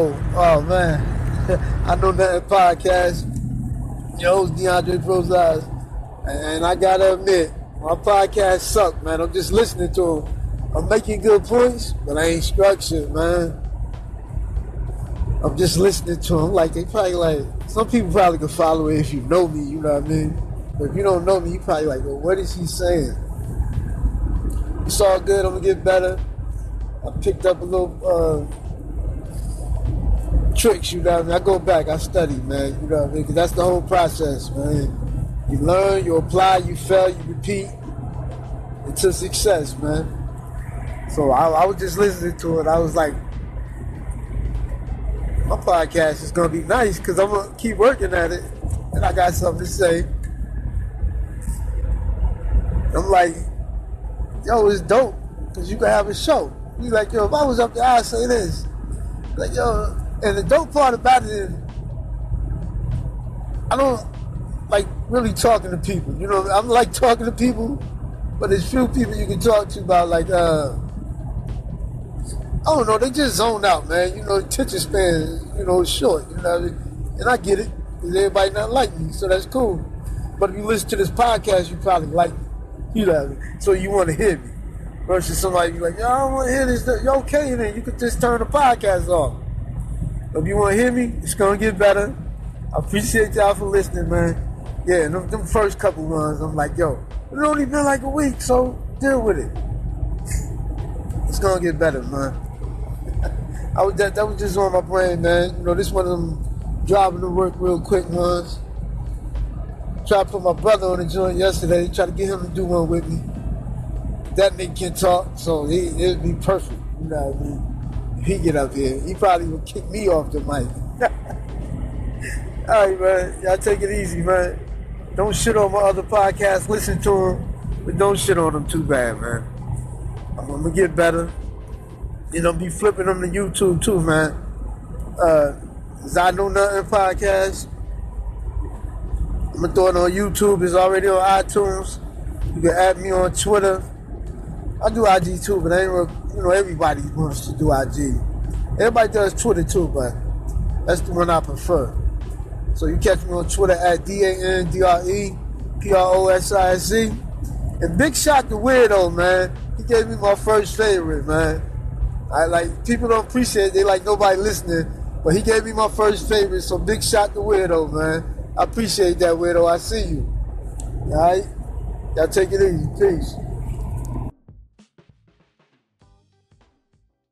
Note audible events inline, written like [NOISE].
Oh, oh man. [LAUGHS] I know that podcast. Your host DeAndre Prosise. And I gotta admit, my podcast suck, man. I'm just listening to them. I'm making good points, but I ain't structured, man. I'm just listening to them. Like they probably like some people probably could follow it if you know me, you know what I mean? But if you don't know me, you probably like, well, what is he saying? It's all good, I'm gonna get better. I picked up a little uh, tricks, you know what I mean? I go back, I study, man, you know what I mean? Because that's the whole process, man. You learn, you apply, you fail, you repeat until success, man. So I, I was just listening to it. I was like, my podcast is gonna be nice because I'm gonna keep working at it, and I got something to say. I'm like, yo, it's dope because you can have a show. You like, yo, if I was up there, I'd say this. Like, yo, and the dope part about it is, I don't like really talking to people. You know, I'm like talking to people, but there's few people you can talk to about like, uh, I don't know, they just zone out, man. You know, attention span, you know, short. You know, I mean? and I get it because everybody not like me, so that's cool. But if you listen to this podcast, you probably like me. You know, I mean? so you want to hear me versus somebody be like, yo, I don't want to hear this. You okay? Then you could just turn the podcast off. If you want to hear me, it's gonna get better. I appreciate y'all for listening, man. Yeah, them, them first couple runs, I'm like, yo, it only been like a week, so deal with it. It's gonna get better, man. [LAUGHS] I was that, that was just on my brain, man. You know, this one of them driving to work real quick ones. Tried to put my brother on the joint yesterday. Tried to get him to do one with me. That nigga can talk, so he it'd be perfect. You know what I mean? He get up here, he probably would kick me off the mic. [LAUGHS] All right, man. Y'all take it easy, man. Don't shit on my other podcasts. Listen to them, but don't shit on them too bad, man. I'm gonna get better. You know, be flipping them to YouTube too, man. Uh, I Know Nothing podcast. I'm gonna throw it on YouTube. It's already on iTunes. You can add me on Twitter. I do IG too, but I ain't real, you know everybody wants to do IG. Everybody does Twitter too, but that's the one I prefer. So you catch me on Twitter at D A N D R E P R O S I S E. And big shot to Weirdo, man. He gave me my first favorite, man. I like people don't appreciate it. They like nobody listening, but he gave me my first favorite. So big shot to Weirdo, man. I appreciate that, Weirdo. I see you. All right, y'all take it easy. Peace.